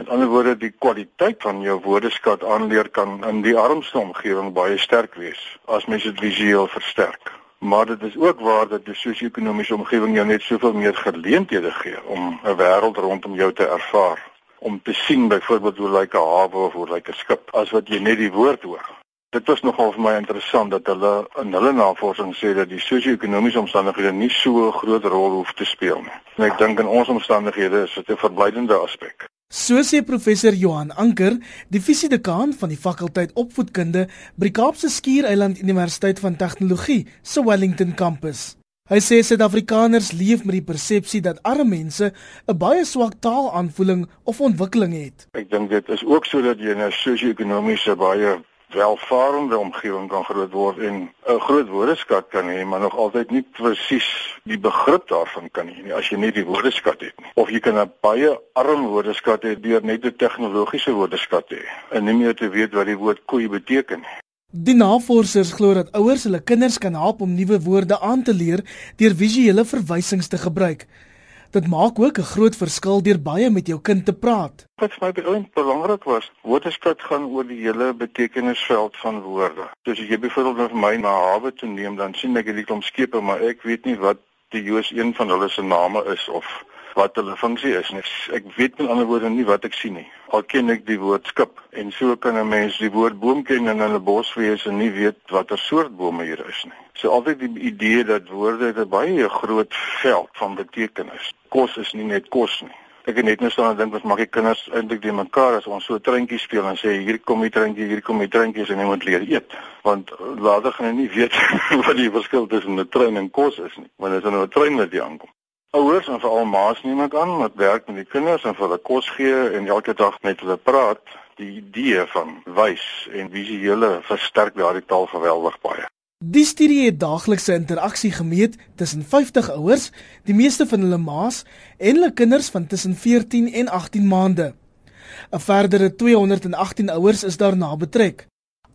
Met ander woorde, die kwaliteit van jou woordeskat aanleer kan in die armste omgewing baie sterk wees as mens dit visueel versterk. Maar dit is ook waar dat die sosio-ekonomiese omgewing jou net soveel meer geleenthede gee om 'n wêreld rondom jou te ervaar om te sien byvoorbeeld hoe lyk 'n hawe of hoe lyk 'n skip as wat jy net die woord hoor. Dit was nogal vir my interessant dat hulle in hulle navorsing sê dat die sosio-ekonomiese omstandighede nie so 'n groot rol hoef te speel nie. En ek dink in ons omstandighede is dit 'n verblydende aspek. So sê professor Johan Anker, die fisiedekaan van die fakulteit opvoedkunde by die Kaapse Skiereiland Universiteit van Tegnologie se Wellington kampus. Hy sê Suid-Afrikaners leef met die persepsie dat arme mense 'n baie swak taalaanvoeling of ontwikkeling het. Ek dink dit is ook sodat jy 'n sosio-ekonomiese baie welvarende omgewing kan groot word en 'n groot woordeskat kan hê, maar nog altyd nie presies die begrip daarvan kan hê nie as jy net die woordeskat het nie. Of jy kan 'n baie arm woordeskat hê deur net 'n tegnologiese woordeskat te hê en nie meer te weet wat die woord koei beteken nie. Die navorsers glo dat ouers hulle kinders kan help om nuwe woorde aan te leer deur visuele verwysings te gebruik. Dit maak ook 'n groot verskil deur baie met jou kind te praat. Wat vir my baie belangrik was, woordeskat gaan oor die hele betekenisveld van woorde. So as jy byvoorbeeld vir my na hawe toe neem, dan sien ek hierdie klomp skepe, maar ek weet nie wat die Joos een van hulle se name is of wat hulle funksie is nie. Ek weet met ander woorde nie wat ek sien nie. Al ken ek die woord skip en so kan 'n mens die woord boom ken en in 'n bos wees en nie weet watter soort bome hier is nie. So altyd die idee dat woorde 'n baie groot veld van betekenis. Kos is nie net kos nie. Ek het net nou staan en dink wat maak die kinders eintlik die mekaar as ons so treintjie speel en sê hier kom die treintjie, hier kom die treintjies en jy moet leer eet. Want later gaan jy nie weet wat die verskil tussen 'n trein en kos is nie. Wanneer jy nou 'n trein met jy aankom. Ouers en veral ma's neem ek aan wat werk met die kinders en vir hulle kos gee en elke dag met hulle praat, die idee van wys en visuele versterk daardie taal geweldig baie. Die studie het daaglikse interaksie gemeet tussen 50 ouers, die meeste van hulle ma's en hulle kinders van tussen 14 en 18 maande. 'n Verdere 218 ouers is daarna betrek.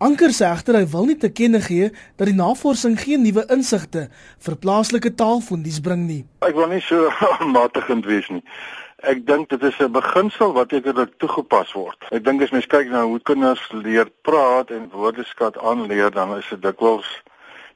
Anker sê egter hy wil nie te kenne gee dat die navorsing geen nuwe insigte vir plaaslike taalfondies bring nie. Ek wil nie so matigend wees nie. Ek dink dit is 'n beginsel wat ekerlik toegepas word. Ek dink as mens kyk na hoe kinders leer praat en woordeskat aanleer, dan is dit dikwels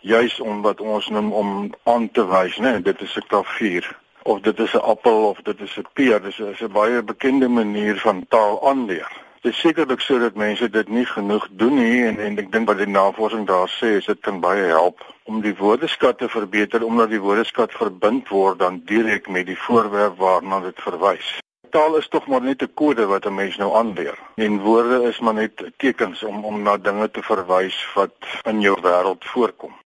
juis om wat ons noem om aan te wys, né? Dit is 'n klavier of dit is 'n appel of dit is 'n peer. Dit is 'n baie bekende manier van taal aanleer. Dit is sekerlik sodat mense dit nie genoeg doen nie en en ek dink wat die navorsing daar sê is dit kan baie help om die woordeskat te verbeter omdat die woordeskat verbind word dan direk met die voorwerp waarna dit verwys. Taal is tog maar net 'n kode wat 'n mens nou aanleer. En woorde is maar net tekens om om na dinge te verwys wat in jou wêreld voorkom.